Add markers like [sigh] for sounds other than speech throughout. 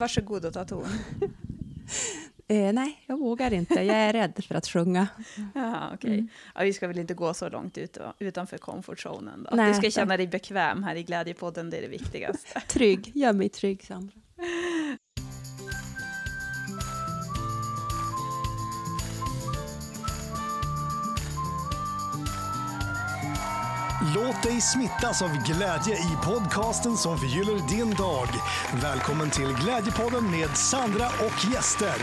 Varsågod och ta ton. [laughs] Eh, nej, jag vågar inte. Jag är rädd för att sjunga. [laughs] Jaha, okej. Mm. Ja, vi ska väl inte gå så långt ut, utanför comfortzonen. Då. Nej, du ska känna dig bekväm här i Glädjepodden, det är det viktigaste. [laughs] Trygg. Gör mig trygg, Sandra. Låt dig smittas av glädje i podcasten som förgyller din dag. Välkommen till Glädjepodden med Sandra och gäster.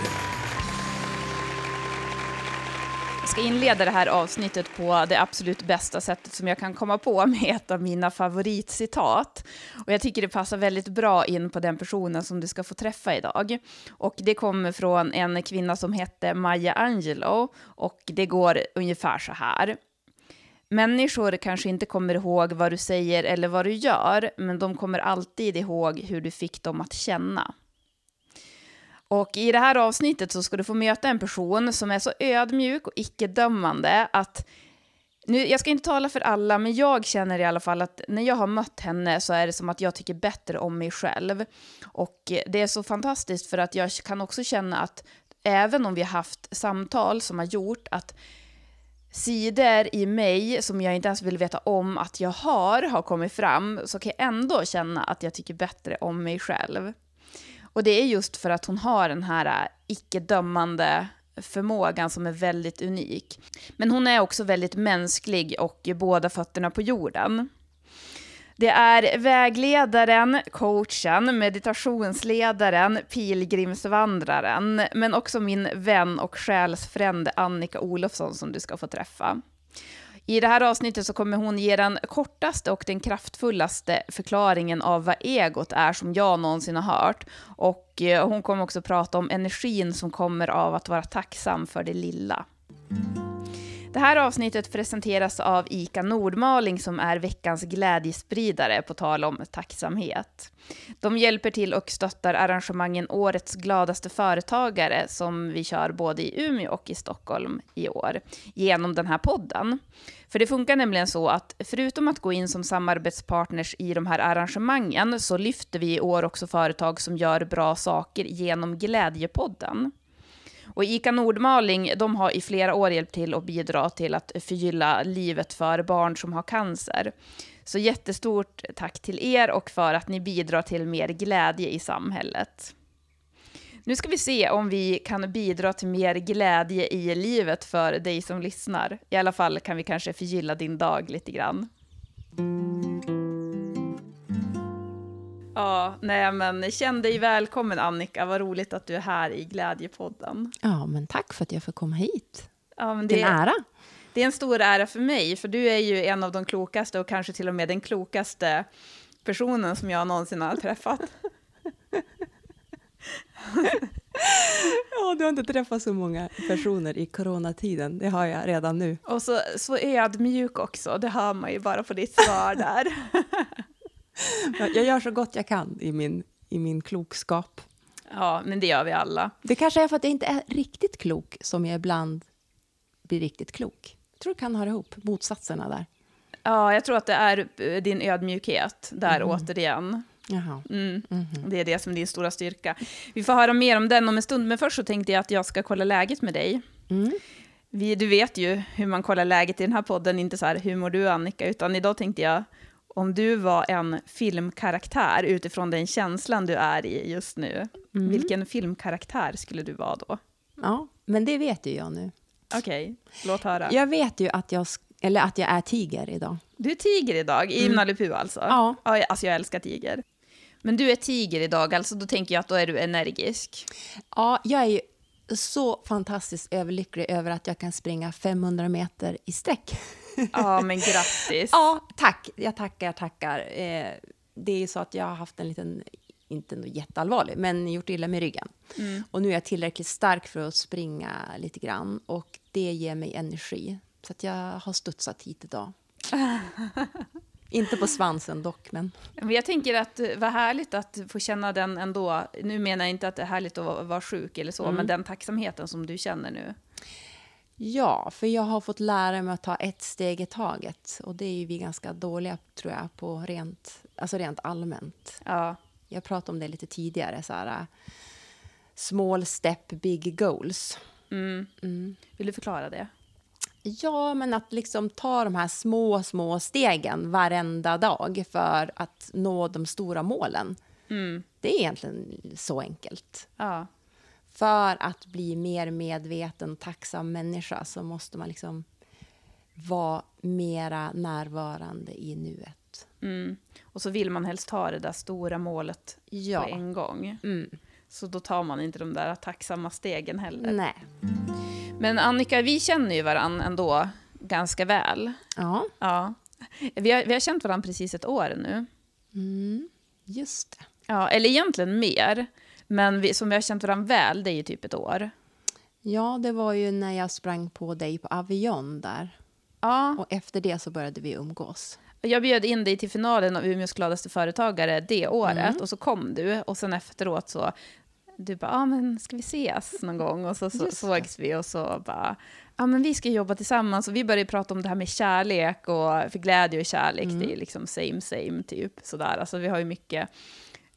Jag ska inleda det här avsnittet på det absolut bästa sättet som jag kan komma på med ett av mina favoritcitat. Och jag tycker det passar väldigt bra in på den personen som du ska få träffa idag. Och det kommer från en kvinna som hette Maya Angelou och det går ungefär så här. Människor kanske inte kommer ihåg vad du säger eller vad du gör, men de kommer alltid ihåg hur du fick dem att känna. Och i det här avsnittet så ska du få möta en person som är så ödmjuk och icke-dömande att nu, jag ska inte tala för alla, men jag känner i alla fall att när jag har mött henne så är det som att jag tycker bättre om mig själv. Och det är så fantastiskt för att jag kan också känna att även om vi har haft samtal som har gjort att sidor i mig som jag inte ens vill veta om att jag har, har kommit fram, så kan jag ändå känna att jag tycker bättre om mig själv. Och det är just för att hon har den här äh, icke-dömande förmågan som är väldigt unik. Men hon är också väldigt mänsklig och båda fötterna på jorden. Det är vägledaren, coachen, meditationsledaren, pilgrimsvandraren, men också min vän och själsfrände Annika Olofsson som du ska få träffa. I det här avsnittet så kommer hon ge den kortaste och den kraftfullaste förklaringen av vad egot är som jag någonsin har hört. Och eh, hon kommer också prata om energin som kommer av att vara tacksam för det lilla. Det här avsnittet presenteras av ICA Nordmaling som är veckans glädjespridare på tal om tacksamhet. De hjälper till och stöttar arrangemangen Årets gladaste företagare som vi kör både i Umeå och i Stockholm i år genom den här podden. För det funkar nämligen så att förutom att gå in som samarbetspartners i de här arrangemangen så lyfter vi i år också företag som gör bra saker genom Glädjepodden. Och ICA Nordmaling, de har i flera år hjälpt till att bidra till att förgylla livet för barn som har cancer. Så jättestort tack till er och för att ni bidrar till mer glädje i samhället. Nu ska vi se om vi kan bidra till mer glädje i livet för dig som lyssnar. I alla fall kan vi kanske förgylla din dag lite grann. Ja, nej men känn dig välkommen Annika, vad roligt att du är här i Glädjepodden. Ja, men tack för att jag får komma hit. Ja, men Det det, är en ära. det är en stor ära för mig, för du är ju en av de klokaste och kanske till och med den klokaste personen som jag någonsin har träffat. [laughs] Ja, du har inte träffat så många personer i coronatiden. Det har jag redan nu. Och så, så ödmjuk också, det hör man ju bara på ditt svar där. [laughs] [laughs] Jag gör så gott jag kan i min, i min klokskap. Ja, men det gör vi alla. Det kanske är för att jag inte är riktigt klok som jag ibland blir riktigt klok. Jag tror det kan höra ihop, motsatserna där. Ja, jag tror att det är eh, din ödmjukhet där återigen. Jaha. Mm. Det är det som är din stora styrka. Vi får höra mer om den om en stund, men först så tänkte jag att jag ska kolla läget med dig. Mm. Vi, du vet ju hur man kollar läget i den här podden, inte så här hur mår du Annika, utan idag tänkte jag om du var en filmkaraktär utifrån den känslan du är i just nu, vilken filmkaraktär skulle du vara då? Ja, men det vet ju jag nu. Okej, låt höra. Jag vet ju att jag, eller att jag är tiger idag. Du är tiger idag, i Nalle Puh alltså? Ja. ja. Alltså jag älskar tiger. Men du är tiger idag, alltså då tänker jag att då är du energisk. Ja, jag är ju så fantastiskt överlycklig över att jag kan springa 500 meter i sträck. [laughs] Ja, men grattis. Ja, tack. Jag tackar, tackar. Eh, det är ju så att jag har haft en liten, inte något jätteallvarlig, men gjort illa med ryggen. Och nu är jag tillräckligt stark för att springa lite grann och det ger mig energi. Så att jag har studsat hit idag. [laughs] inte på svansen dock, men... Jag tänker att eh, vad härligt att få känna den ändå. Nu menar jag inte att det är härligt att vara, sjuk eller så, men den tacksamheten som du känner nu. Ja, för jag har fått lära mig att ta ett steg i taget. Och det är vi ganska dåliga, tror jag, på rent, alltså rent allmänt. Ja, jag pratade om det lite tidigare, så här, small step, big goals. Vill du förklara det? Ja, men att liksom ta de här små, små stegen varenda dag för att nå de stora målen. Det är egentligen så enkelt. Ja. För att bli mer medveten och tacksam människa så måste man liksom vara mera närvarande i nuet. Mm. Och så vill man helst ha det där stora målet Ja. på en gång. Mm. Så då tar man inte de där tacksamma stegen heller. Nej. Men Annika, vi känner ju varandra ändå ganska väl. Ja, Ja. Vi har, vi har känt varandra precis ett år nu. just det. Ja, eller egentligen mer. Men vi, som vi har känt varandra väl, det är ju typ ett år. Ja, det var ju när jag sprang på dig på Avion där. Ja, Och efter det så började vi umgås. jag bjöd in dig till finalen av Umeås gladaste företagare det året och så kom du och sen efteråt så du bara, ah, men ska vi ses någon gång? Och så, så sågs vi och så bara, ja ah, men vi ska jobba tillsammans och vi började prata om det här med kärlek och för glädje och kärlek, det är liksom same same typ sådär. Alltså vi har ju mycket,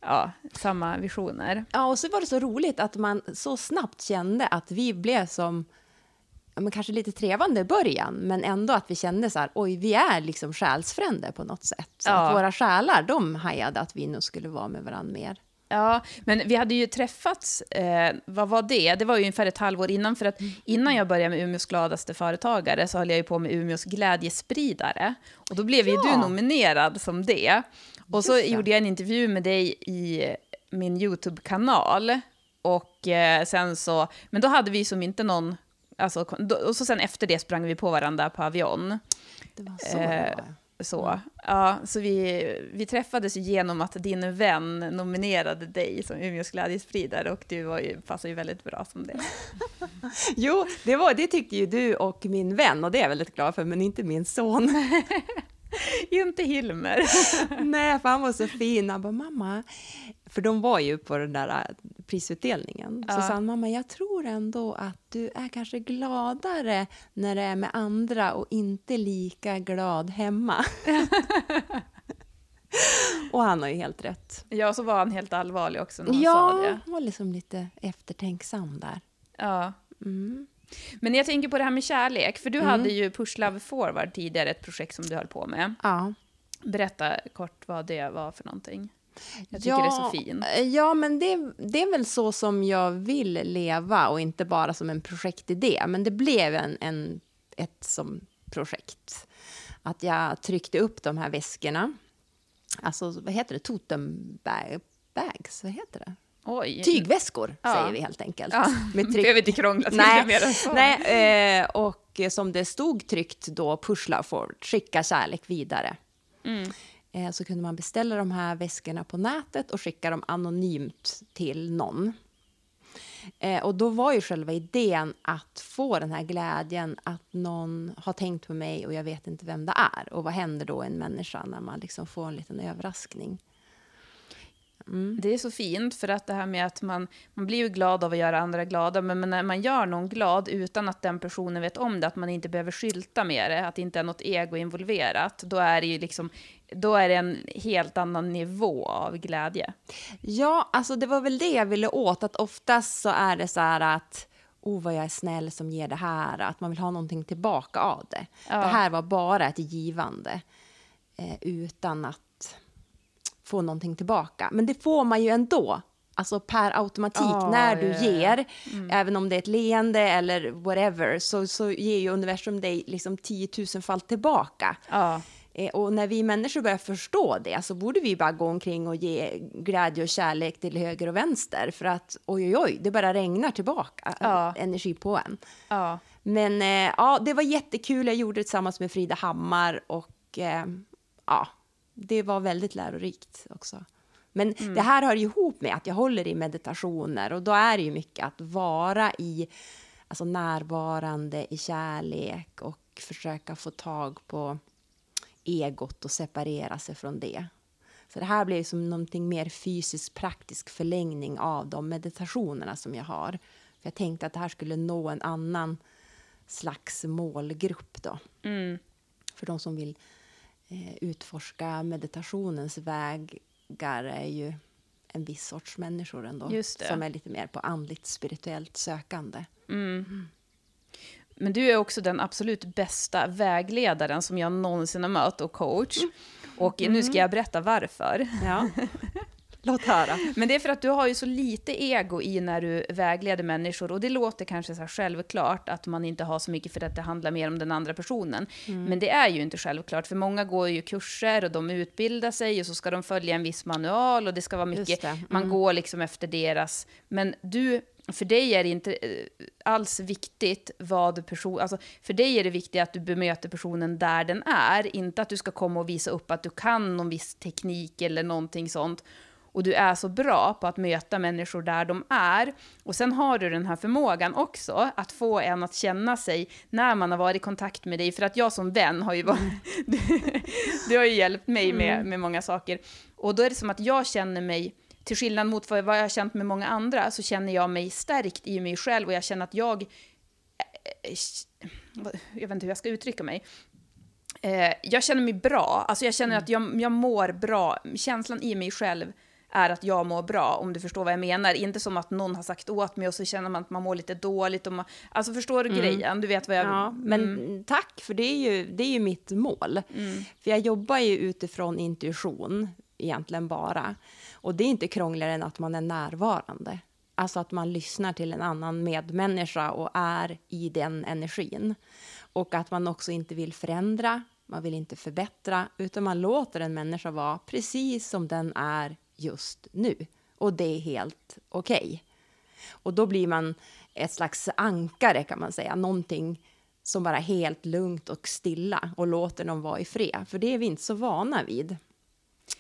ja, samma visioner. Ja, och så var det så roligt att man så snabbt kände att vi blev som, men kanske lite trevande i början, men ändå att vi kände så här, oj, vi är liksom själsfränder på något sätt. Så Ja. att våra själar, de hajade att vi nog skulle vara med varandra mer. Ja, men vi hade ju träffats, eh, vad var det? Det var ju ungefär ett halvår innan, för att innan jag började med Umeås gladaste företagare så höll jag ju på med Umeås glädjespridare. Och då blev ju Ja. du nominerad som det. Och så gjorde jag en intervju med dig i min YouTube-kanal. Och eh, sen så, men då hade vi som inte någon, alltså, då, och så sen efter det sprang vi på varandra på Avion. Det var så Eh, det var. Så, ja, så vi, vi träffades genom att din vän nominerade dig som Umeås glädjespridare och du var ju, passar ju väldigt bra som det. [laughs] Jo, det, var, det tyckte ju du och min vän, och det är jag väldigt glad för, men inte min son. [laughs] [laughs] Inte Hilmer. [laughs] Nej, för han var så fin. Han bara, mamma, för de var ju på den där äh, prisutdelningen. Så Ja. sa han, mamma, jag tror ändå att du är kanske gladare när det är med andra och inte lika glad hemma. [laughs] och han har ju helt rätt. Ja, så var han helt allvarlig också när han sa Ja, det. han var liksom lite eftertänksam där. Ja. Mm. Men jag tänker på det här med kärlek, för du hade ju Push Love Forward tidigare, ett projekt som du höll på med. Ja. Berätta kort vad det var för någonting. Jag tycker det är så fint. Ja, men det, det är väl så som jag vill leva och inte bara som en projektidé. Men det blev en, en, ett som projekt. Att jag tryckte upp de här väskorna. Alltså, vad heter det? Totembags? Vad heter det? Oj. Tygväskor, Ja. säger vi helt enkelt. Ja, Med tryck. [laughs] behöver inte krångla till Nej, det mer nej eh, och som det stod tryckt då, push love forward, skicka kärlek vidare. Mm. Eh, så kunde man beställa de här väskorna på nätet och skicka dem anonymt till någon. Eh, och då var ju själva idén att få den här glädjen att någon har tänkt på mig och jag vet inte vem det är. Och vad händer då en människa när man liksom får en liten överraskning? Det är så fint, för att det här med att man, man blir ju glad av att göra andra glada, men, men när man gör någon glad utan att den personen vet om det, att man inte behöver skylta med det, att det inte är något ego involverat, då är det ju liksom, då är det en helt annan nivå av glädje. Ja, alltså det var väl det jag ville åt, att oftast så är det så här att oh vad jag är snäll som ger det här, att man vill ha någonting tillbaka av det. Ja. Det här var bara ett givande eh, utan att få någonting tillbaka. Men det får man ju ändå, alltså per automatik, Ja, när du ja. ger, även om det är ett leende eller whatever, så, så ger ju universum dig liksom tiotusenfalt tillbaka. Eh, Och när vi människor börjar förstå det så borde vi bara gå omkring och ge glädje och kärlek till höger och vänster. För att oj, oj, oj, det bara regnar tillbaka Ja. energi på en. ja. Men eh, ja, det var jättekul. Jag gjorde det tillsammans med Frida Hammar och eh, ja, det var väldigt lärorikt också. Men det här hör ihop med att jag håller i meditationer och då är det ju mycket att vara i alltså närvarande i kärlek och försöka få tag på egot och separera sig från det. Så det här blir som någonting mer fysiskt praktisk förlängning av de meditationerna som jag har. För jag tänkte att det här skulle nå en annan slags målgrupp då. Mm. För de som vill eh, utforska meditationens vägar är ju en viss sorts människor ändå. Som är lite mer på andligt spirituellt sökande. Men du är också den absolut bästa vägledaren som jag någonsin har mött och coach. Och nu ska jag berätta varför. Ja. [laughs] Låt höra. Men det är för att du har ju så lite ego i när du vägleder människor och det låter kanske så här självklart att man inte har så mycket för att det handlar mer om den andra personen. Men det är ju inte självklart, för många går ju kurser och de utbildar sig och så ska de följa en viss manual och det ska vara mycket, det. man går liksom efter deras. Men du, för dig är det inte eh, alls viktigt vad person, alltså för dig är det viktigt att du bemöter personen där den är, inte att du ska komma och visa upp att du kan någon viss teknik eller någonting sånt och du är så bra på att möta människor där de är. Och sen har du den här förmågan också att få en att känna sig när man har varit i kontakt med dig. För att jag som vän har ju varit... [laughs] Du, du har ju hjälpt mig med, med många saker. Och då är det som att jag känner mig, till skillnad mot vad jag har känt med många andra, så känner jag mig stärkt i mig själv och jag känner att jag... eh, Jag vet inte hur jag ska uttrycka mig. Eh, jag känner mig bra, alltså jag känner att jag, jag mår bra. Känslan i mig själv är att jag mår bra, om du förstår vad jag menar. Inte som att någon har sagt åt mig och så känner man att man mår lite dåligt. Och man, alltså förstår du grejen? Du vet vad jag... Ja, men tack, för det är ju, det är ju mitt mål. För jag jobbar ju utifrån intuition, egentligen bara. Och det är inte krångligare än att man är närvarande. Alltså att man lyssnar till en annan medmänniska och är i den energin. Och att man också inte vill förändra, man vill inte förbättra, utan man låter en människa vara precis som den är just nu. Och det är helt okej. Och då blir man ett slags ankare kan man säga, någonting som bara är helt lugnt och stilla och låter dem vara i fred. För det är vi inte så vana vid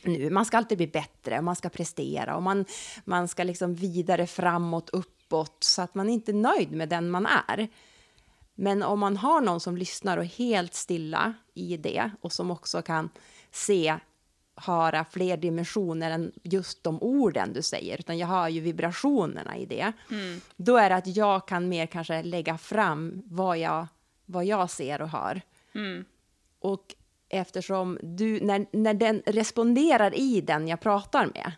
nu. Man ska alltid bli bättre, man ska prestera och man, man ska liksom vidare framåt, uppåt, så att man inte är nöjd med den man är. Men om man har någon som lyssnar och är helt stilla i det och som också kan se, höra fler dimensioner än just de orden du säger, utan jag hör ju vibrationerna i det. Då är det att jag kan mer kanske lägga fram vad jag, vad jag ser och hör. Och eftersom du, när, när den responderar i den jag pratar med,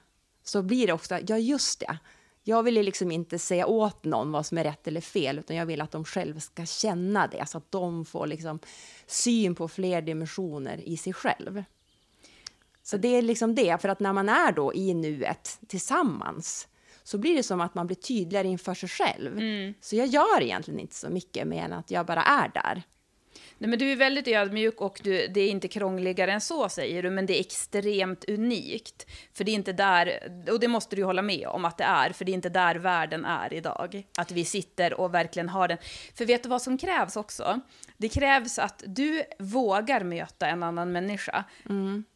så blir det också, ja just det. Jag vill ju liksom inte säga åt någon vad som är rätt eller fel, utan jag vill att de själva ska känna det, så att de får liksom syn på fler dimensioner i sig själv. Så det är liksom det, för att när man är då i nuet tillsammans, så blir det som att man blir tydligare inför sig själv. Så jag gör egentligen inte så mycket mer än att jag bara är där. Nej, men du är väldigt ödmjuk och du, det är inte krångligare än så säger du, men det är extremt unikt. För det är inte där, och det måste du hålla med om att det är, för det är inte där världen är idag. Att vi sitter och verkligen har den. För vet du vad som krävs också? Det krävs att du vågar möta en annan människa.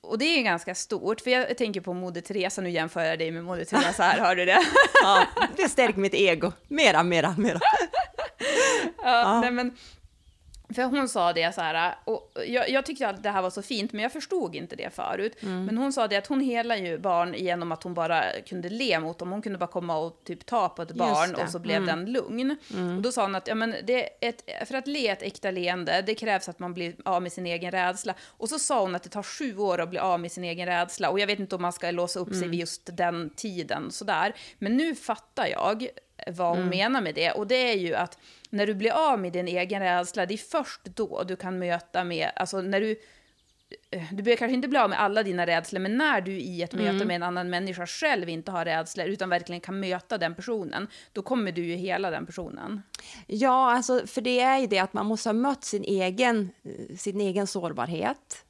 Och det är ganska stort, för jag tänker på Moder Teresa, nu jämför jag dig med Moder Teresa här, hör du det? Ja, det stärker mitt ego. Mera, mera, mera. [laughs] Ja, Nej, men, för hon sa det så här, och jag, jag tyckte att det här var så fint, men jag förstod inte det förut. Men hon sa det att hon helar ju barn genom att hon bara kunde le mot dem. Hon kunde bara komma och typ ta på ett barn och så blev den lugn. Och då sa hon att ja, men det ett, för att le ett äkta leende, det krävs att man blir av med sin egen rädsla. Och så sa hon att det tar sju år att bli av med sin egen rädsla. Och jag vet inte om man ska låsa upp sig vid just den tiden sådär. Men nu fattar jag vad hon menar med det. Och det är ju att när du blir av med din egen rädsla, det är först då du kan möta med, alltså när du du behöver kanske inte bli av med alla dina rädslor, men när du i ett möte med en annan människa själv inte har rädslor, utan verkligen kan möta den personen, då kommer du ju hela den personen. Ja, alltså, för det är ju det att man måste ha mött sin egen, eh, sin egen sårbarhet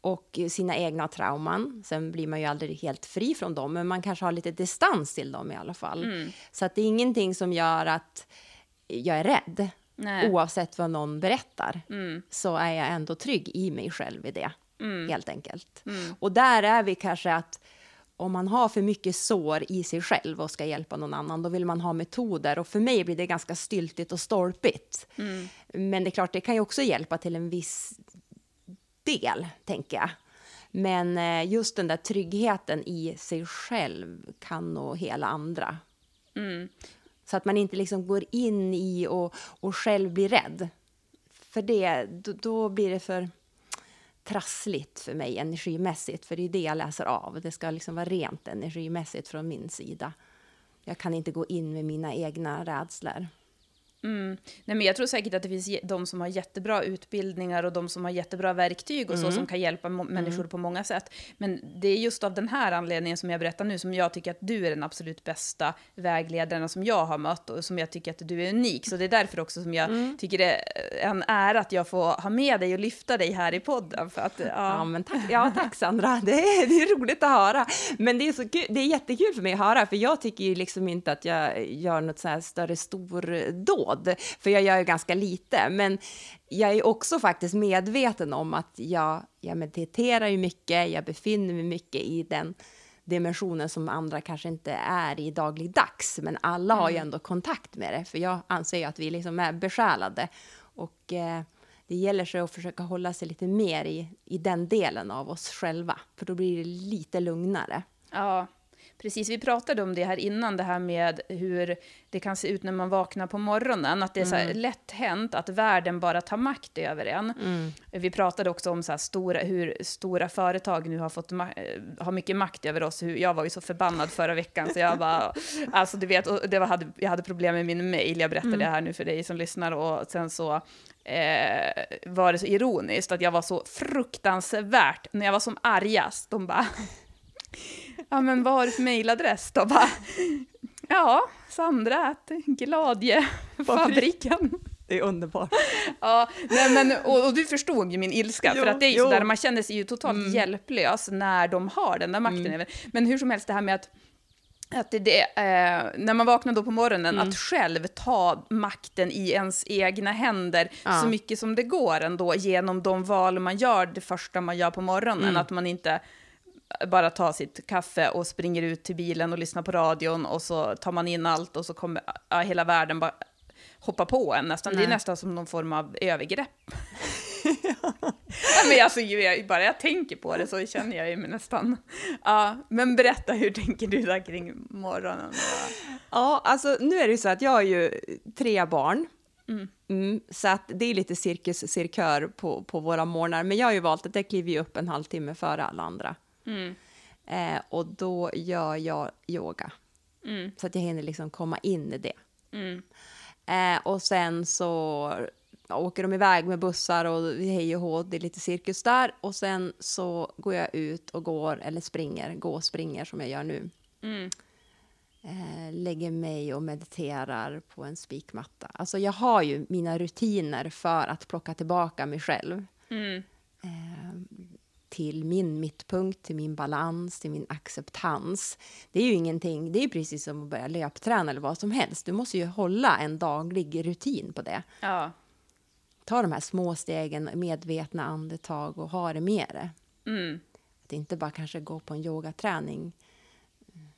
och sina egna trauman. Sen blir man ju aldrig helt fri från dem, men man kanske har lite distans till dem i alla fall. Så att det är ingenting som gör att jag är rädd. Nej. Oavsett vad någon berättar så är jag ändå trygg i mig själv i det, helt enkelt. Och där är vi kanske att om man har för mycket sår i sig själv och ska hjälpa någon annan, då vill man ha metoder. Och för mig blir det ganska styltigt och stolpigt. Men det är klart, det kan ju också hjälpa till en viss del, tänker jag. Men eh, just den där tryggheten i sig själv kan nog hela andra. Så att man inte liksom går in i och, och själv blir rädd. För det, då, då blir det för... trassligt för mig energimässigt, för det är det jag läser av. Det ska liksom vara rent energimässigt från min sida. Jag kan inte gå in med mina egna rädslor. Mm. Nej, men jag tror säkert att det finns de som har jättebra utbildningar och de som har jättebra verktyg och mm. så som kan hjälpa mm. människor på många sätt. Men det är just av den här anledningen som jag berättar nu som jag tycker att du är den absolut bästa vägledaren som jag har mött och som jag tycker att du är unik. Så det är därför också som jag mm. tycker det är en ära att jag får ha med dig och lyfta dig här i podden. För att, ja. ja men tack, ja, tack Sandra, [laughs] det är, det är roligt att höra. Men det är, så kul, det är jättekul för mig att höra, för jag tycker ju liksom inte att jag gör något så här större stordåd råd, för jag gör ju ganska lite. Men jag är också faktiskt medveten om att jag, jag mediterar ju mycket, jag befinner mig mycket i den dimensionen som andra kanske inte är i dagligdags. Men alla har ju mm. ändå kontakt med det, för jag anser ju att vi liksom är besjälade. Och eh, det gäller sig att försöka hålla sig lite mer i, i den delen av oss själva, för då blir det lite lugnare. Ja, Precis, vi pratade om det här innan, det här med hur det kan se ut när man vaknar på morgonen. Att det är så mm. lätt hänt att världen bara tar makt över en. Mm. Vi pratade också om så stora, hur stora företag nu har fått har mycket makt över oss. Hur, jag var ju så förbannad förra veckan, så jag bara... [laughs] alltså du vet, det var, hade, jag hade problem med min mail, jag berättade mm. det här nu för dig som lyssnar. Och sen så eh, var det så ironiskt att jag var så fruktansvärt, när jag var som argast, de bara ja men vad har du för mejladress då? Bara, [laughs] ja, Sandra Gladjefabriken. [laughs] Det är underbart. ja, nej men, och, och, du förstod ju min ilska, jo, för att det är ju sådär, man känner sig ju totalt mm. hjälplös när de har den där makten. Mm. Men hur som helst, det här med att att det, det eh, när man vaknar då på morgonen, mm. att själv ta makten i ens egna händer ja. så mycket som det går ändå genom de val man gör det första man gör på morgonen. Mm. Att man inte bara tar sitt kaffe och springer ut till bilen och lyssnar på radion och så tar man in allt och så kommer ja, hela världen bara hoppa på en nästan. Det är nästan som någon form av övergrepp. [laughs] ja, men alltså, bara jag tänker på det så känner jag mig nästan... Ja, men berätta, hur tänker du där kring morgonen? Ja, alltså nu är det ju så att jag har ju tre barn. Mm. Mm, så att det är lite cirkus, cirkör på, på våra morgnar. Men jag har ju valt att jag kliver upp en halvtimme före alla andra. Mm. Eh, och då gör jag yoga. Mm. Så att jag hinner liksom komma in i det. Mm. Eh, och sen så åker de iväg med bussar och hej och hå, det är lite cirkus där. Och sen så går jag ut och går, eller springer, gå och springer som jag gör nu. Mm. Eh, lägger mig och mediterar på en spikmatta. Alltså jag har ju mina rutiner för att plocka tillbaka mig själv. Mm. Till min mittpunkt, till min balans, till min acceptans. Det är ju ingenting, det är precis som att börja löpträna eller vad som helst. Du måste ju hålla en daglig rutin på det. Ja. Ta de här små stegen, medvetna andetag och ha det med det. Mm. Att inte bara kanske gå på en yogaträning,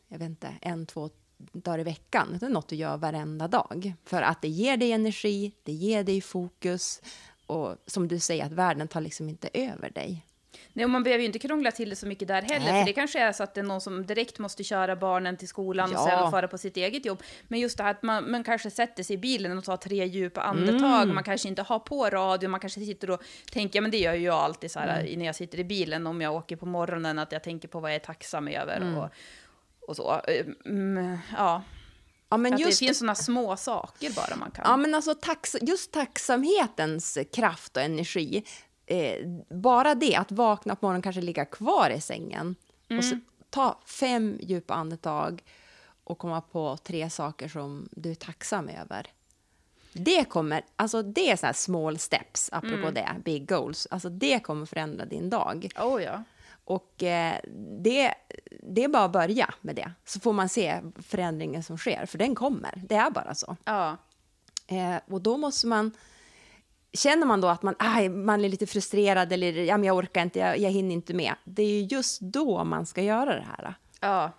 jag vet inte, en, två dagar i veckan. Det är något du gör varenda dag. För att det ger dig energi, det ger dig fokus och som du säger, att världen tar liksom inte över dig. Nej, och man behöver ju inte krångla till det så mycket där heller, Nej. för det kanske är så att det är någon som direkt måste köra barnen till skolan ja. och sen fara på sitt eget jobb. Men just det här att man, man kanske sätter sig i bilen och tar tre djupa andetag, mm. man kanske inte har på radio, man kanske sitter och tänker, ja men det gör ju jag alltid så här mm. när jag sitter i bilen om jag åker på morgonen, att jag tänker på vad jag är tacksam över mm. och, och så. Mm, ja. Ja, men att just, det finns sådana små saker bara man kan. Ja, men alltså tax, just tacksamhetens kraft och energi, eh, bara det, att vakna på morgonen, kanske ligga kvar i sängen mm. och så, ta fem djupa andetag och komma på tre saker som du är tacksam över. Det kommer, alltså det är så här small steps, apropå mm. det, big goals. Alltså det kommer förändra din dag. Oh, ja. Och eh, det, det är bara att börja med det, så får man se förändringen som sker, för den kommer. Det är bara så. Ja. Eh, och då måste man Känner man då att man, aj, man är lite frustrerad eller ja, men jag orkar inte, jag, jag hinner inte med. Det är ju just då man ska göra det här. Ja.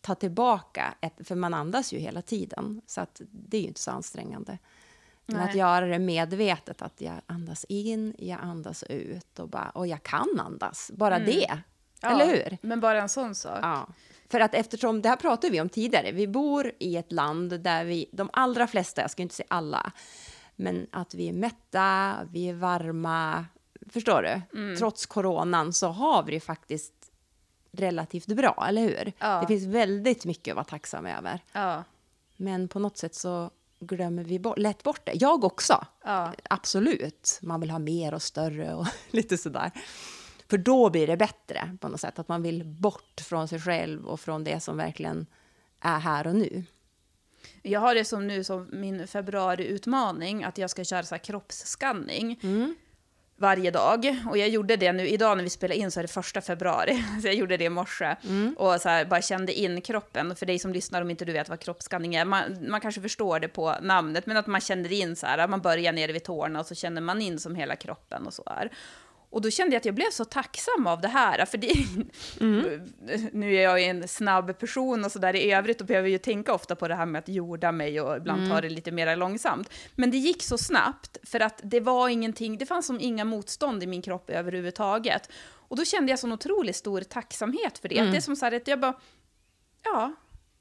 Ta tillbaka, ett, för man andas ju hela tiden. Så att det är ju inte så ansträngande. Men Nej. att göra det medvetet, att jag andas in, jag andas ut och, bara, och jag kan andas. Bara mm. det. Ja, eller hur? Men bara en sån sak. Ja. För att eftersom, det här pratade vi om tidigare, vi bor i ett land där vi, de allra flesta, jag ska inte säga alla, men att vi är mätta, vi är varma, förstår du? Trots coronan så har vi det faktiskt relativt bra, eller hur? Ja. Det finns väldigt mycket att vara tacksam över. Ja. Men på något sätt så glömmer vi bort, lätt bort det. Jag också. Ja. Absolut. Man vill ha mer och större och [laughs] lite sådär. För då blir det bättre på något sätt. Att man vill bort från sig själv och från det som verkligen är här och nu. Jag har det som nu som min februariutmaning, att jag ska köra så här kroppsskanning varje dag. Och jag gjorde det nu, idag när vi spelar in så är det första februari, [laughs] så jag gjorde det i morse. Och så här, bara kände in kroppen. För dig som lyssnar, om inte du vet vad kroppsskanning är, man, man kanske förstår det på namnet, men att man känner in så här, man börjar nere vid tårna och så känner man in som hela kroppen och så här. Och då kände jag att jag blev så tacksam av det här, för det, [laughs] nu är jag ju en snabb person och så där i övrigt och behöver ju tänka ofta på det här med att jorda mig och ibland ta det lite mer långsamt. Men det gick så snabbt för att det var ingenting, det fanns som inga motstånd i min kropp överhuvudtaget. Och då kände jag sån otroligt stor tacksamhet för det. Att det är som så här att jag bara, ja,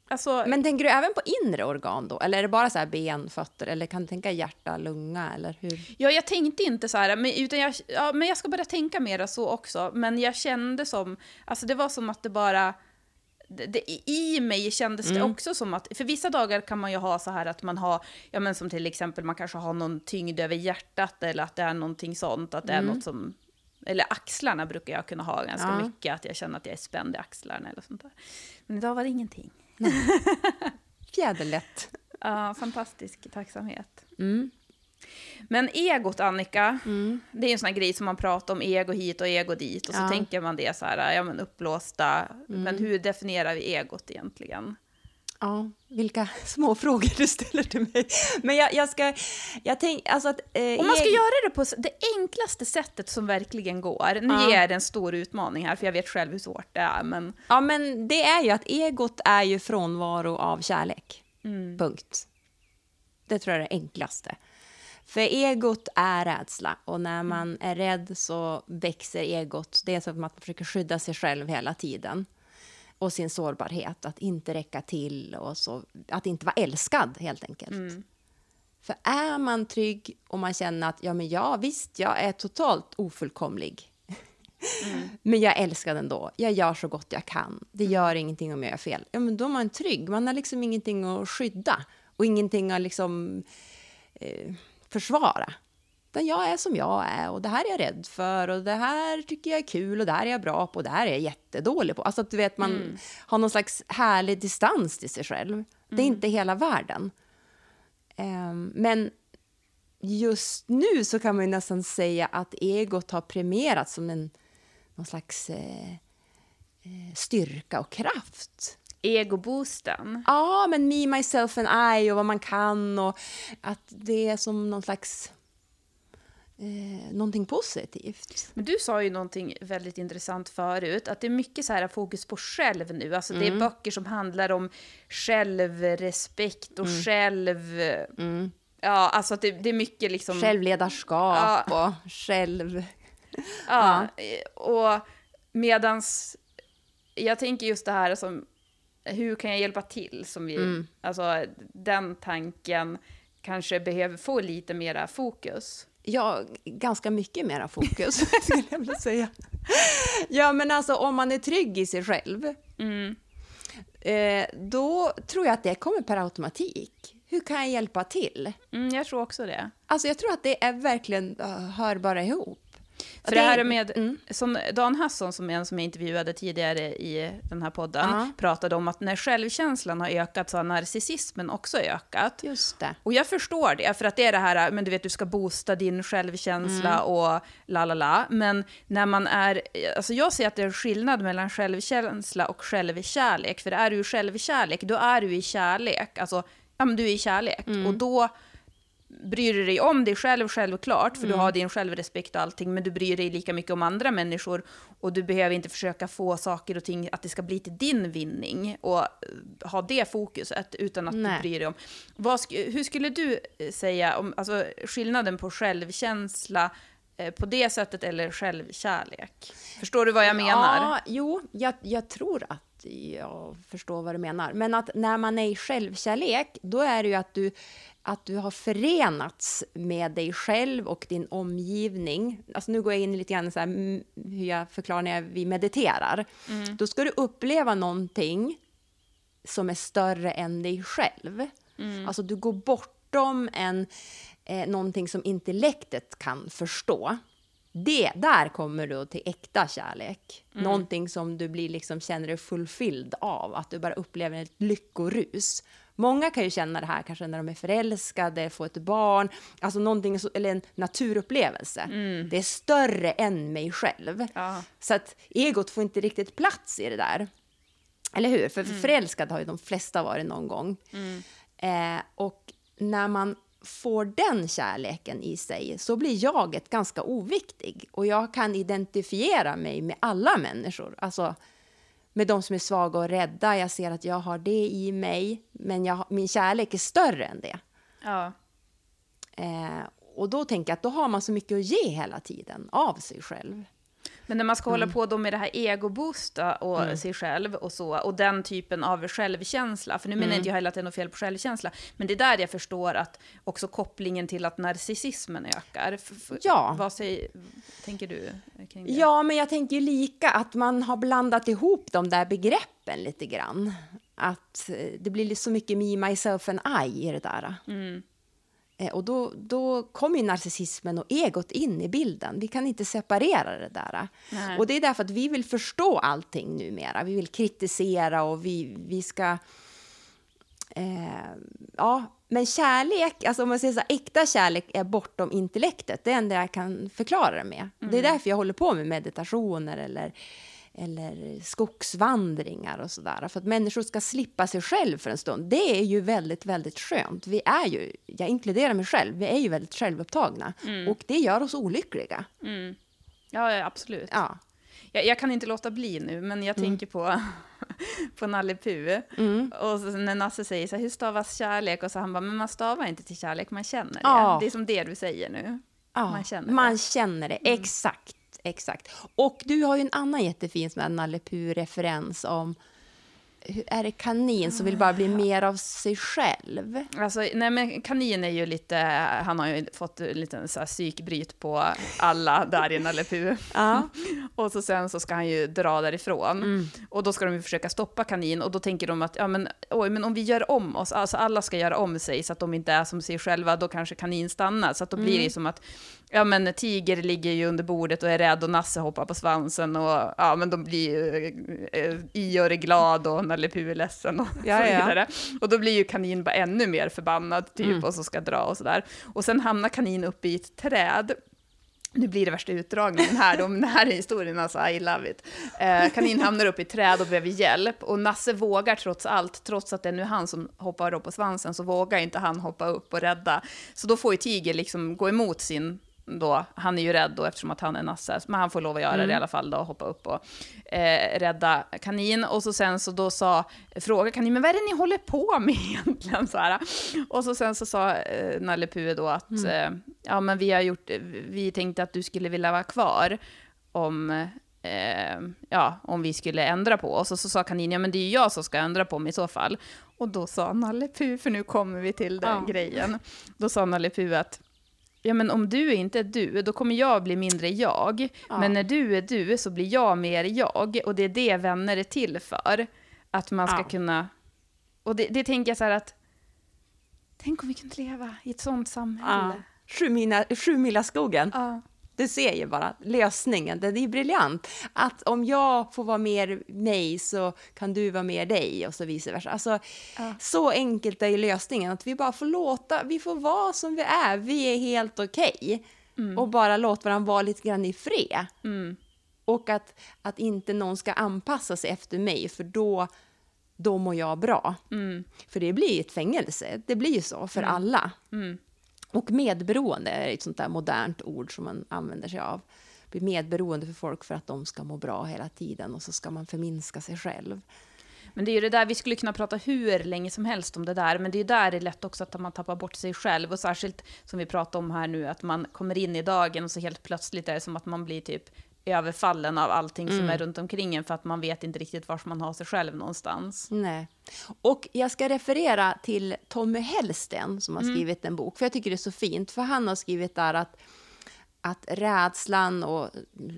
alltså. Men tänker du även på inre organ då? Eller är det bara så här ben, fötter? Eller kan du tänka hjärta, lunga? Eller hur? Ja, jag tänkte inte så här, men, utan jag, ja, men jag ska börja tänka mera så också. Men jag kände som, alltså det var som att det bara, det, det, I mig kändes det också som att, för vissa dagar kan man ju ha så här att man har, ja men som till exempel man kanske har någon tyngd över hjärtat eller att det är någonting sånt, att det är något som, eller axlarna brukar jag kunna ha ganska Ja. mycket, att jag känner att jag är spänd i axlarna eller sånt där. Men idag var det ingenting. Fjäderlätt. Ja, fantastisk tacksamhet. Mm. Men egot, Annika, det är en sån här grej som man pratar om, ego hit och ego dit. Och så Ja. tänker man det så här, ja men uppblåsta. Men hur definierar vi egot egentligen? Ja, vilka [laughs] små frågor du ställer till mig. Men jag, jag ska... Jag tänk, alltså att... Eh, Om man ska eg- göra det på det enklaste sättet som verkligen går. Nu Ja. ger jag det en stor utmaning här, för jag vet själv hur svårt det är. Men Ja, men det är ju att egot är ju frånvaro av kärlek. Punkt. Det tror jag är det enklaste. För egot är rädsla och när man är rädd så växer egot. Det är som att man försöker skydda sig själv hela tiden. Och sin sårbarhet, att inte räcka till och så, att inte vara älskad helt enkelt. För är man trygg och man känner att ja, men ja, visst, jag är totalt ofullkomlig. [laughs] Men jag älskar den ändå. Jag gör så gott jag kan. Det gör ingenting om jag gör fel. Ja, men då är man trygg. Man har liksom ingenting att skydda och ingenting att liksom, eh, försvara. Utan jag är som jag är och det här är jag rädd för och det här tycker jag är kul och det här är jag bra på och det här är jag jättedålig på. Alltså att du vet, man har någon slags härlig distans till sig själv. Det är inte hela världen. Ehm, men just nu så kan man ju nästan säga att egot har premierats som en någon slags eh, eh, styrka och kraft. egoboosten. Ja, men me, myself and I och vad man kan och att det är som någon slags eh, någonting positivt. Men du sa ju någonting väldigt intressant förut, att det är mycket så här fokus på själv nu. Alltså det är böcker som handlar om självrespekt och själv... Ja, alltså det, det är mycket liksom... Självledarskap och själv... Ja, och medans... Jag tänker just det här som... Hur kan jag hjälpa till? Som vi, Alltså den tanken kanske behöver få lite mera fokus. Ja, ganska mycket mera fokus, [laughs] skulle jag vilja säga. Ja, men alltså om man är trygg i sig själv, eh, då tror jag att det kommer per automatik. Hur kan jag hjälpa till? Mm, jag tror också det. Alltså jag tror att det är verkligen uh, hör bara ihop. För det här är med, som Dan Hasson, som är en som jag intervjuade tidigare i den här podden, Ja. pratade om att när självkänslan har ökat så har narcissismen också ökat. Just det. Och jag förstår det, för att det är det här, men du vet, du ska boosta din självkänsla och la la la. Men när man är, alltså jag ser att det är skillnad mellan självkänsla och självkärlek. För är du i självkärlek, då är du i kärlek. Alltså, ja men du är i kärlek. Och då bryr du dig om dig själv självklart, för du har din självrespekt och allting, men du bryr dig lika mycket om andra människor och du behöver inte försöka få saker och ting att det ska bli till din vinning och eh, ha det fokuset, utan att Nej. du bryr dig om. Vad hur skulle du eh, säga om alltså, skillnaden på självkänsla eh, på det sättet eller självkärlek? Förstår du vad jag menar? Ja, jo, jag, jag tror att jag förstår vad du menar. Men att när man är i självkärlek, då är det ju att du, att du har förenats med dig själv och din omgivning. Alltså nu går jag in lite grann så här, hur jag förklarar när vi mediterar. Mm. Då ska du uppleva någonting som är större än dig själv. Mm. Alltså du går bortom en, eh, någonting som intellektet kan förstå. Det, där kommer du till äkta kärlek. Mm. Någonting som du blir liksom, känner dig fulfilled av, att du bara upplever ett lyckorus. Många kan ju känna det här kanske när de är förälskade, får ett barn, alltså någonting, eller en naturupplevelse. Mm. Det är större än mig själv. Ja. Så att egot får inte riktigt plats i det där. Eller hur? För mm. förälskad har ju de flesta varit någon gång. Mm. Eh, och när man får den kärleken i sig så blir jaget ganska oviktig. Och jag kan identifiera mig med alla människor. Alltså med de som är svaga och rädda. Jag ser att jag har det i mig, men jag, min kärlek är större än det. Ja. Eh, och då tänker jag att då har man så mycket att ge hela tiden av sig själv. Men när man ska mm. hålla på då med det här egoboosta och mm. sig själv och så, och den typen av självkänsla, för nu menar mm. inte jag heller att det är något fel på självkänsla, men det är där jag förstår att också kopplingen till att narcissismen ökar. Ja. Vad säger, tänker du kring det? Ja, men jag tänker lika att man har blandat ihop de där begreppen lite grann. Att eh, det blir så mycket me, myself and I i det där. Mm. Eh, och då, då kommer narcissismen och egot in i bilden. Vi kan inte separera det där. Nej. Och det är därför att vi vill förstå allting numera. Vi vill kritisera och vi, vi ska... Eh, ja, men kärlek, alltså om man säger så här, äkta kärlek är bortom intellektet. Det är det enda jag kan förklara det med. Mm. Det är därför jag håller på med meditationer eller eller skogsvandringar och sådär. För att människor ska slippa sig själv för en stund. Det är ju väldigt, väldigt skönt. Vi är ju, jag inkluderar mig själv, vi är ju väldigt självupptagna. Mm. Och det gör oss olyckliga. Mm. Ja, absolut. Ja. Jag, jag, kan inte låta bli nu, men jag mm. tänker på, [laughs] på Nalle Puh. Mm. Och så, när Nasse säger så här, hur stavas kärlek? Och så han bara, men man stavar inte till kärlek, man känner det. Ja. Det är som det du säger nu. Ja, man känner man det. Känner det. Mm. Exakt exakt. Och du har ju en annan jättefin som är Nalle referens om är det kanin som vill bara bli mer av sig själv? Alltså, nej men kanin är ju lite, han har ju fått lite så här psykbryt på alla där i Nalle ja. Och så sen så ska han ju dra därifrån. Mm. Och då ska de ju försöka stoppa kanin och då tänker de att, ja men oj, men om vi gör om oss, alltså alla ska göra om sig så att de inte är som sig själva, då kanske kanin stannar. Så att då blir mm. det som att ja men Tiger ligger ju under bordet och är rädd och Nasse hoppar på svansen och ja men de blir ju, eh, Ior är glad och Nalle Puh är ledsen och ja, så vidare. Ja. Och då blir ju kanin bara ännu mer förbannad typ mm. och så ska dra och sådär. Och sen hamnar kanin uppe i ett träd nu blir det värsta utdragningen här, de, den här historien, alltså I love it. Eh, kanin hamnar upp i ett träd och behöver hjälp och Nasse vågar trots allt, trots att det är nu han som hoppar upp på svansen, så vågar inte han hoppa upp och rädda. Så då får ju Tiger liksom gå emot sin då, han är ju rädd då eftersom att han är nasse, men han får lov att göra mm. det i alla fall då, hoppa upp och eh, rädda kanin. Och så sen så då sa, fråga kanin, men vad är det ni håller på med [laughs] egentligen? Så här. Och så sen så sa eh, Nalle Puh då att, mm. eh, ja men vi har gjort, vi tänkte att du skulle vilja vara kvar om eh, ja, om vi skulle ändra på oss. Och så sa kanin, ja men det är ju jag som ska ändra på mig i så fall. Och då sa Nalle Puh, för nu kommer vi till den ja. grejen, då sa Nalle Puh att ja men om du inte är du, då kommer jag bli mindre jag. Ja. Men när du är du så blir jag mer jag. Och det är det vänner är till för. Att man ska ja. kunna... Och det, det tänker jag så här att, tänk om vi kunde leva i ett sånt samhälle. Ja. Sju mila skogen. Ja. Du ser ju bara lösningen, den är briljant. Att om jag får vara mer mig så kan du vara mer dig och så vice versa. Alltså, ja. Så enkelt är ju lösningen, att vi bara får låta, vi får vara som vi är, vi är helt okej. Okay. Mm. Och bara låta varandra vara lite grann i fred. Mm. Och att, att inte någon ska anpassa sig efter mig, för då, då mår jag bra. Mm. För det blir ett fängelse, det blir ju så för mm. alla. Och medberoende är ett sånt där modernt ord som man använder sig av. Bli medberoende för folk för att de ska må bra hela tiden och så ska man förminska sig själv. Men det är ju det där, vi skulle kunna prata hur länge som helst om det där, men det är ju där det är lätt också att man tappar bort sig själv, och särskilt som vi pratar om här nu, att man kommer in i dagen och så helt plötsligt är det som att man blir typ överfallen av allting som är runt omkring en, för att man vet inte riktigt var man har sig själv någonstans. Nej. Och jag ska referera till Tommy Hellsten som har skrivit en bok, för jag tycker det är så fint, för han har skrivit där att att rädslan och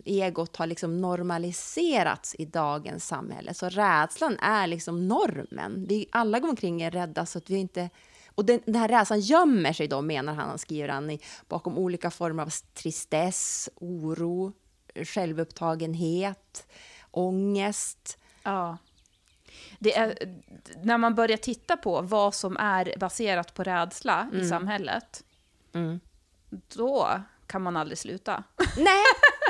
egot har liksom normaliserats i dagens samhälle. Så rädslan är liksom normen. Vi alla går omkring är rädda så att vi inte... Och den, den här rädslan gömmer sig då, menar han, skriver han, i, bakom olika former av tristess, oro, självupptagenhet, ångest. Ja. Det är, när man börjar titta på vad som är baserat på rädsla i samhället, Mm. då kan man aldrig sluta. [laughs] Nej,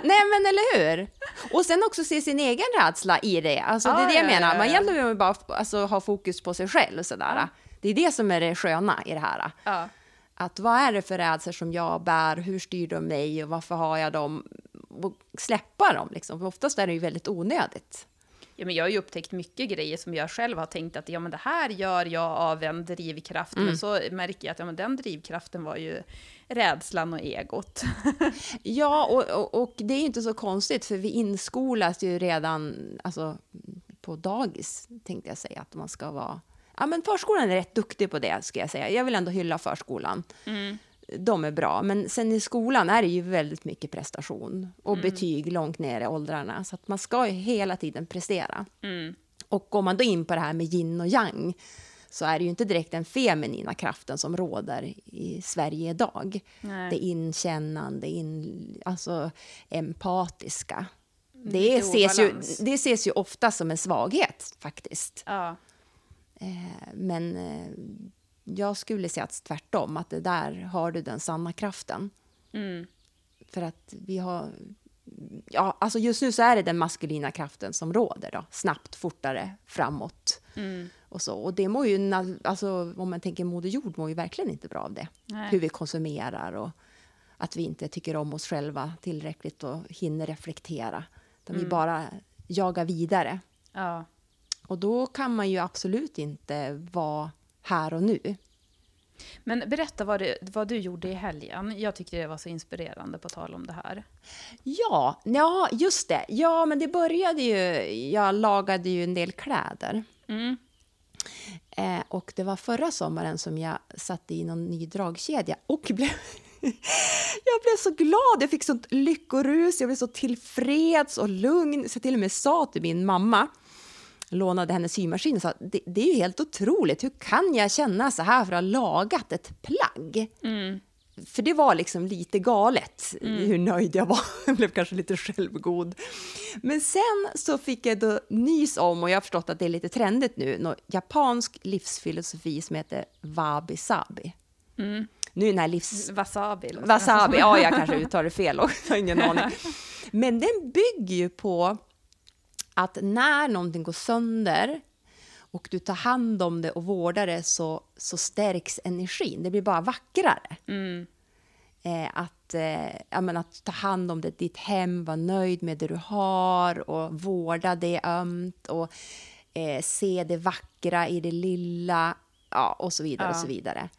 nej, men eller hur? Och sen också se sin egen rädsla i det. Alltså, det är Ja, det jag ja, menar. ja, Man ja. egentligen vill bara alltså, ha fokus på sig själv. Sådär. Det är det som är det sköna i det här. Ja. Att vad är det för rädslor som jag bär? Hur styr de mig och varför har jag dem? Och släppa dem liksom. För oftast är det ju väldigt onödigt. Ja, men jag har ju upptäckt mycket grejer som jag själv har tänkt att ja, men det här gör jag av en drivkraft, men så märker jag att ja, men den drivkraften var ju rädslan och egot. [laughs] Ja, och, och, och det är ju inte så konstigt för vi inskolas ju redan alltså, på dagis, tänkte jag säga, att man ska vara... Ja, men förskolan är rätt duktig på det, ska jag säga. Jag vill ändå hylla förskolan. De är bra, men sen i skolan är det ju väldigt mycket prestation och betyg långt ner i åldrarna, så att man ska ju hela tiden prestera. Och går man då in på det här med yin och yang så är det ju inte direkt den feminina kraften som råder i Sverige idag. Nej. Det inkännande, in, alltså empatiska. Det Lite ses, ju, det ses ju ofta som en svaghet faktiskt. Ja. Eh, Men eh, jag skulle säga att tvärtom, att det där har du den sanna kraften. Mm. För att vi har... Ja, alltså just nu så är det den maskulina kraften som råder. Då. Snabbt, fortare, framåt. Mm. Och, så. och det mår ju, alltså, om man tänker Moder Jord, mår ju verkligen inte bra av det. Nej. Hur vi konsumerar och att vi inte tycker om oss själva tillräckligt och hinner reflektera. Utan Mm. vi bara jagar vidare. Ja. Och då kan man ju absolut inte vara här och nu. Men berätta vad, det, vad du gjorde i helgen. Jag tyckte det var så inspirerande på tal om det här. Ja, ja, just det. Ja, men det började ju... Jag lagade ju en del kläder. Mm. Eh, och det var förra sommaren som jag satte i någon ny dragkedja och blev... [laughs] jag blev så glad, jag fick sånt lyckorus, jag blev så tillfreds och lugn. Så jag till och med sa till min mamma, lånade hennes symaskin och sa det, det är ju helt otroligt, hur kan jag känna så här för att ha lagat ett plagg? För det var liksom lite galet hur nöjd jag var. [laughs] Jag blev kanske lite självgod. Men sen så fick jag då nys om, och jag har förstått att det är lite trendigt nu, någon japansk livsfilosofi som heter wabi-sabi. Nu är den här livs... Wasabi. Wasabi, ja jag kanske uttalar det fel också, jag har ingen aning. [laughs] Men den bygger ju på att när någonting går sönder och du tar hand om det och vårdar det så, så stärks energin. Det blir bara vackrare. Eh, att, eh, ja, men att ta hand om det, ditt hem, vara nöjd med det du har och vårda det ömt och eh, se det vackra i det lilla ja, och så vidare. och Ja. så vidare.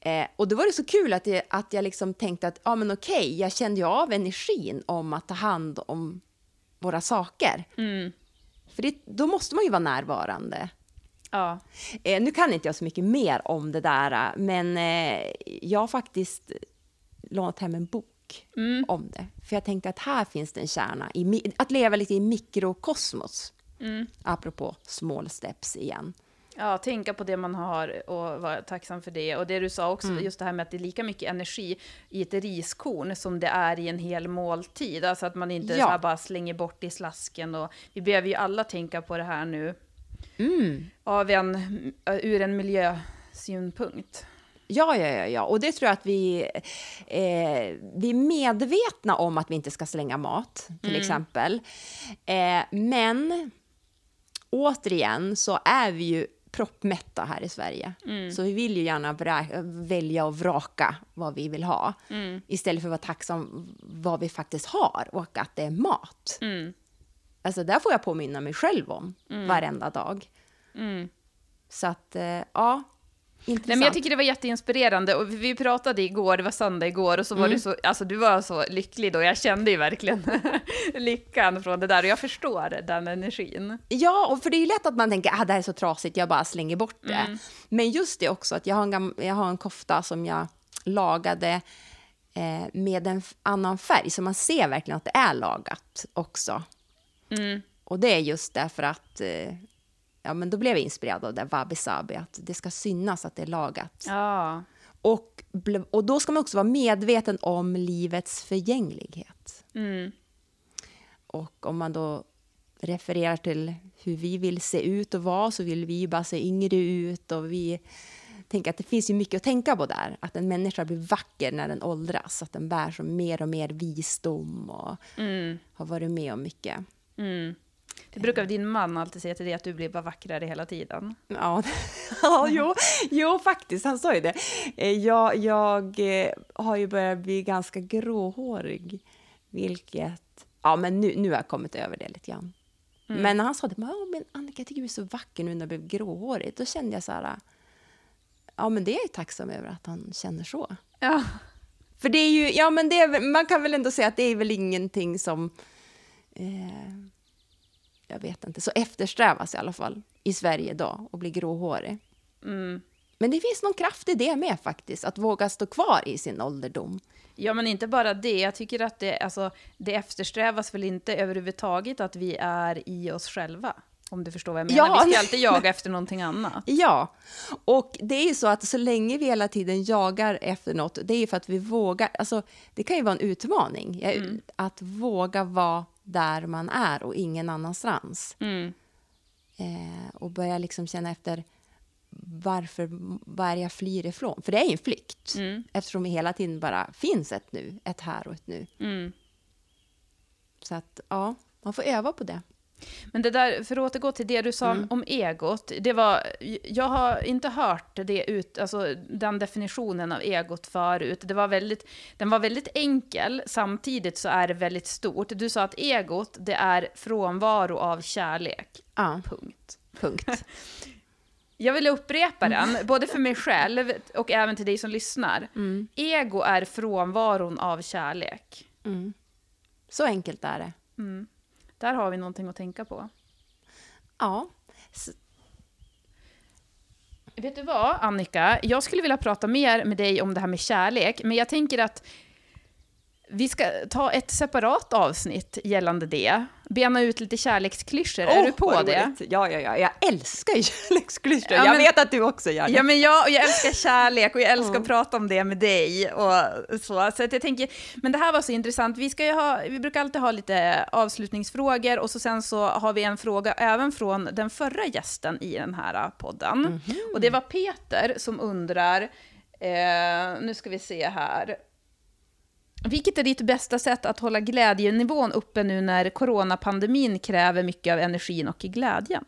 Eh, och då var det så kul att jag, att jag liksom tänkte att ja, men okej, jag kände ju av energin om att ta hand om våra saker. För det, då måste man ju vara närvarande. Ja. Eh, nu kan inte jag så mycket mer om det där, men eh, jag har faktiskt lånat hem en bok om det. För jag tänkte att här finns det en kärna, i, att leva lite i mikrokosmos. Apropå small steps igen. Ja, tänka på det man har och vara tacksam för det. Och det du sa också, Mm. just det här med att det är lika mycket energi i ett riskorn som det är i en hel måltid. Alltså att man inte Ja. bara slänger bort i slasken. Och vi behöver ju alla tänka på det här nu. Mm. Av en, ur en miljösynpunkt. Ja, ja, ja, ja, och det tror jag att vi, eh, vi är medvetna om att vi inte ska slänga mat, till exempel. Eh, men återigen så är vi ju proppmätta här i Sverige. Så vi vill ju gärna välja och vraka vad vi vill ha. Istället för att vara tacksam vad vi faktiskt har och att det är mat. Alltså där får jag påminna mig själv om varenda dag. Så att, eh, ja, intressant. Nej, men jag tycker det var jätteinspirerande. Och vi pratade igår, det var söndag igår, och så var Mm. du så, alltså du var så lycklig då. Jag kände ju verkligen [laughs] lyckan från det där. Och jag förstår den energin. Ja, och för det är ju lätt att man tänker att ah, det här är så trasigt, jag bara slänger bort det. Mm. Men just det också, att jag har en, jag har en kofta som jag lagade eh, med en annan färg, så man ser verkligen att det är lagat också. Mm. Och det är just därför att eh, ja, men då blev jag inspirerad av det Wabi Sabi, att det ska synas att det är lagat. Ja. Och, och då ska man också vara medveten om livets förgänglighet. Mm. Och om man då refererar till hur vi vill se ut och vara så vill vi bara se yngre ut och vi tänker att det finns ju mycket att tänka på där. Att en människa blir vacker när den åldras, att den bär som mer och mer visdom och har varit med om mycket. Mm. Det brukar din man alltid säga till dig, att du blir bara vackrare hela tiden. Ja, [laughs] ja jo, jo, faktiskt, han sa ju det. Eh, Jag, jag eh, har ju börjat bli ganska gråhårig, vilket... Ja, men nu, nu har jag kommit över det lite grann. Men när han sa det, ja, men Annika, jag tycker du är så vacker nu när du blev gråhårig, då kände jag så här... Ja, men det är jag tacksam över att han känner så. Ja. För det är ju, ja men det är, man kan väl ändå säga att det är väl ingenting som, eh, jag vet inte, så eftersträvas i alla fall i Sverige idag, att bli gråhårig. Mm. Men det finns någon kraft i det med faktiskt, att våga stå kvar i sin ålderdom. Ja, men inte bara det. Jag tycker att det, alltså, det eftersträvas väl inte överhuvudtaget att vi är i oss själva. Om du förstår vad jag menar. Ja. Vi ska alltid jaga efter någonting annat. [laughs] Ja, och det är ju så att så länge vi hela tiden jagar efter något, det är ju för att vi vågar, alltså det kan ju vara en utmaning, jag- att våga vara där man är och ingen annanstans. Mm. eh, och börja liksom känna efter varför, vad är jag flyr ifrån? För det är ju en flykt, Mm. eftersom det hela tiden bara finns ett nu, ett här och ett nu. Mm. Så att ja, man får öva på det. Men det där, för att återgå till det du sa om egot, det var, jag har inte hört det ut, alltså den definitionen av egot förut. Det var väldigt, den var väldigt enkel, samtidigt så är det väldigt stort. Du sa att egot, det är frånvaro av kärlek. Ja, Punkt. punkt. [laughs] Jag vill upprepa den, både för mig själv och även till dig som lyssnar. Ego är frånvaron av kärlek. Mm. Så enkelt är det. Där har vi någonting att tänka på. Ja, S- Vet du vad, Annika? Jag skulle vilja prata mer med dig om det här med kärlek, men jag tänker att vi ska ta ett separat avsnitt gällande det. Bena ut lite kärleksklyschor. är Åh, du på det? Ja, ja, ja, jag älskar [laughs] kärleksklyschor. Ja, jag men- vet att du också gör det. Ja, men jag, och jag älskar [laughs] kärlek och jag älskar att prata om det med dig. Och så. så att jag tänker, men det här var så intressant. Vi, ska ha, vi brukar alltid ha lite avslutningsfrågor och så sen så har vi en fråga även från den förra gästen i den här podden. Och det var Peter som undrar, eh, nu ska vi se här. Vilket är ditt bästa sätt att hålla glädjenivån uppe nu när coronapandemin kräver mycket av energin och glädjen?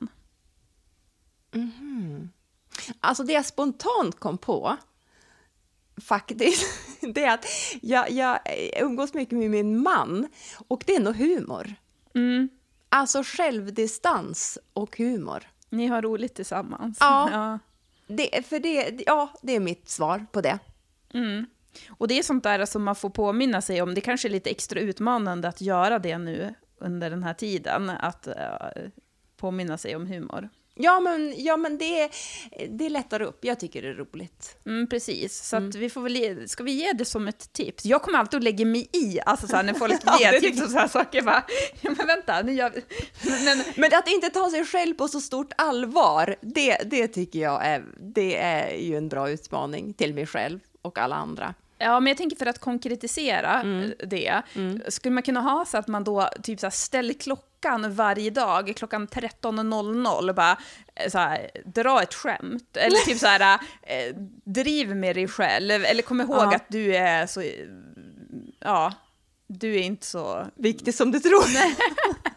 Alltså det jag spontant kom på, faktiskt, [laughs] det är att jag, jag umgås mycket med min man och det är nog humor. Mm. Alltså självdistans och humor. Ni har roligt tillsammans. Ja. [laughs] ja. Det, för det, ja, det är mitt svar på det. Mm. Och det är sånt där som man får påminna sig om. Det kanske är lite extra utmanande att göra det nu under den här tiden. Att eh, påminna sig om humor. Ja, men, ja, men det, det lättar upp. Jag tycker det är roligt. Mm, precis, så att vi får väl ge, ska vi ge det som ett tips? Jag kommer alltid att lägga mig i, alltså så här, när folk ger tips och så här saker. Bara, ja, men vänta, nu gör vi... Men, men, Men att inte ta sig själv på så stort allvar, det, det tycker jag är, det är ju en bra utmaning till mig själv och alla andra. Ja, men jag tänker för att konkretisera det, skulle man kunna ha så att man då typ så här, ställer klockan varje dag, klockan 13.00 och bara eh, så här, dra ett skämt. [laughs] Eller typ så här, eh, driv med dig själv, eller kom ihåg Ja. att du är så, ja, du är inte så... Viktigt som du tror. [laughs]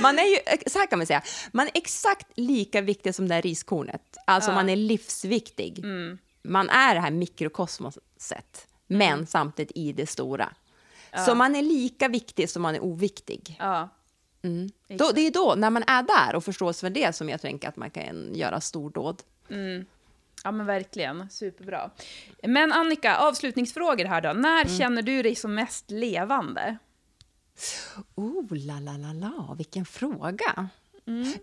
Man är ju, så här kan man säga, man är exakt lika viktig som det här riskornet. Alltså man är livsviktig. Man är det här mikrokosmoset, men samtidigt i det stora. Så man är lika viktig som man är oviktig. Ja. Mm. Då, det är då, när man är där och förstår sig för det, som jag tänker att man kan göra stordåd. Ja, men verkligen. Superbra. Men Annika, avslutningsfrågor här då. När Mm. känner du dig som mest levande? Oh, la, la, la, la, vilken fråga.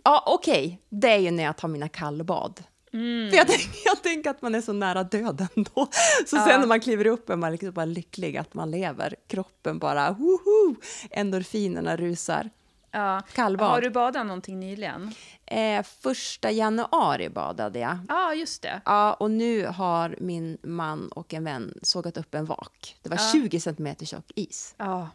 Ja, okej, det är ju när jag tar mina kallbad. För jag, tänker, [laughs] jag tänker att man är så nära döden då. Så Ja. sen när man kliver upp är man liksom bara lycklig att man lever. Kroppen bara, woho! Endorfinerna rusar. Ja. Kallbad. Har du badat någonting nyligen? Eh, första januari badade jag. Ja, just det. Ja, och nu har min man och en vän sågat upp en vak. Det var Ja. 20 centimeter tjock is. Ja.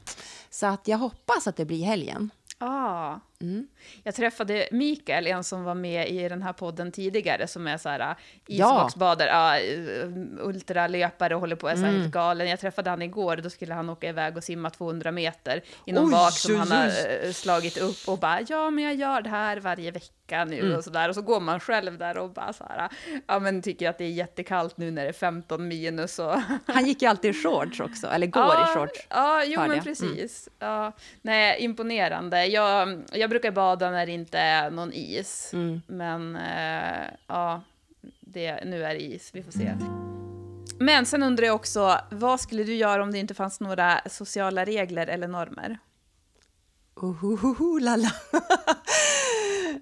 Så att jag hoppas att det blir helgen. Ah. Mm. Jag träffade Mikael, en som var med i den här podden tidigare, som är så här Ja. isvaksbadare, ja, eh, ultralöpare och håller på, är så här Mm. helt galen. Jag träffade han igår, då skulle han åka iväg och simma 200 meter i någon Oj, vak som han har eh, slagit upp och bara, ja men jag gör det här varje vecka nu Mm. och så där. Och så går man själv där och bara så här, ja men tycker att det är jättekallt nu när det är 15 minus och [laughs] Han gick ju alltid i shorts också, eller går ja, i shorts. Ja, jo men jag. precis. Ja, nej, imponerande. Jag, jag brukar bada när det inte är någon is. Mm. Men eh, ja, det, nu är det is. Vi får se. Men sen undrar jag också, vad skulle du göra om det inte fanns några sociala regler eller normer? Ohohoho, lala. [laughs]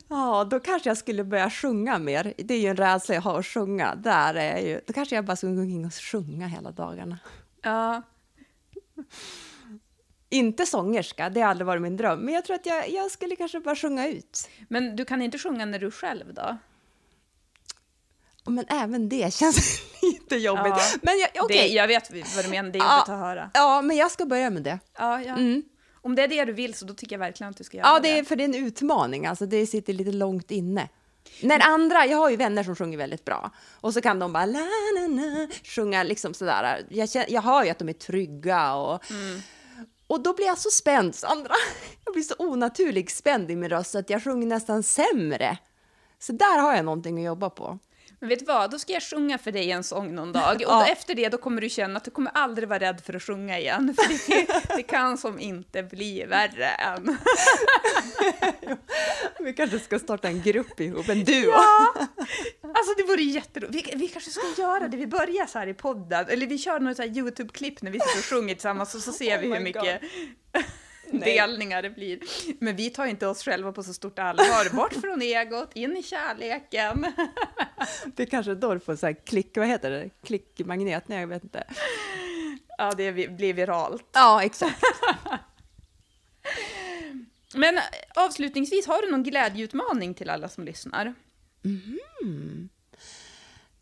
Ja, då kanske jag skulle börja sjunga mer. Det är ju en rädsla jag har att sjunga. Där är ju, då kanske jag bara skulle gå omkring och sjunga hela dagarna. Ja, Inte sångerska, det har aldrig varit min dröm. Men jag tror att jag, jag skulle kanske bara sjunga ut. men du kan inte sjunga när du är själv då? Men även det känns [laughs] lite jobbigt. Ja. Men jag, Det, okej. jag vet vad du menar, det är Ja. jobbigt att höra. Ja, men jag ska börja med det. Ja, ja. Mm. Om det är det du vill så då tycker jag verkligen att du ska göra Ja, det är, för det är en utmaning. Alltså, det sitter lite långt inne. När andra, jag har ju vänner som sjunger väldigt bra och så kan de bara la, la, la, sjunga liksom sådär. Jag, känner, jag hör ju att de är trygga och, och då blir jag så spänd, Sandra. [laughs] Jag blir så onaturligt spänd i min röst att jag sjunger nästan sämre. Så där har jag någonting att jobba på. Men vet du vad, då ska jag sjunga för dig en sång någon dag. Och Ja. efter det då kommer du känna att du kommer aldrig vara rädd för att sjunga igen. [laughs] För det, det kan som inte bli värre än. [laughs] Vi kanske ska starta en grupp ihop, en duo. Ja! Alltså det vore jätteroligt. Vi, vi kanske ska göra det, vi börjar så här i podden. Eller vi kör något så här YouTube-klipp när vi sitter och sjunger tillsammans och så [laughs] ser vi Oh hur my mycket Nej. Delningar det blir. Men vi tar inte oss själva på så stort allvar. Bort från egot, in i kärleken. Det är kanske då du får så här klick, vad heter det? Klickmagnet? Nej, jag vet inte. Ja, det blir viralt. Ja, exakt. [laughs] Men avslutningsvis, har du någon glädjeutmaning till alla som lyssnar?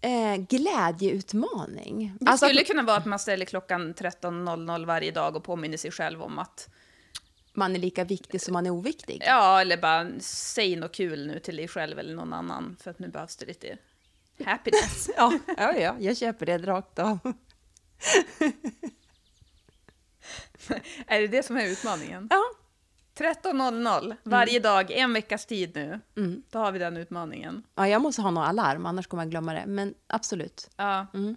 Eh, glädjeutmaning. Det Alltså, skulle kunna vara att man ställer klockan 13.00 varje dag och påminner sig själv om att, man är lika viktig som man är oviktig. ja, eller bara säg något kul nu till dig själv eller någon annan, för att nu behövs det lite happiness. [laughs] Ja, ja, ja jag köper det rakt av. [laughs] är det det som är utmaningen? Ja. 13.00 varje dag, en veckas tid nu. Mm. Då har vi den utmaningen. ja, jag måste ha något alarm, annars kommer jag glömma det. Men absolut. Ja. Mm.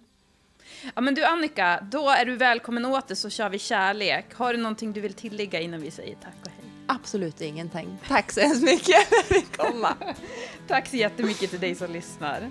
Ja, men du Annika, då är du välkommen åter så kör vi kärlek. Har du någonting du vill tillägga innan vi säger tack och hej? Absolut ingenting. Tack så hemskt mycket för att komma. [laughs] Tack så jättemycket till dig som lyssnar.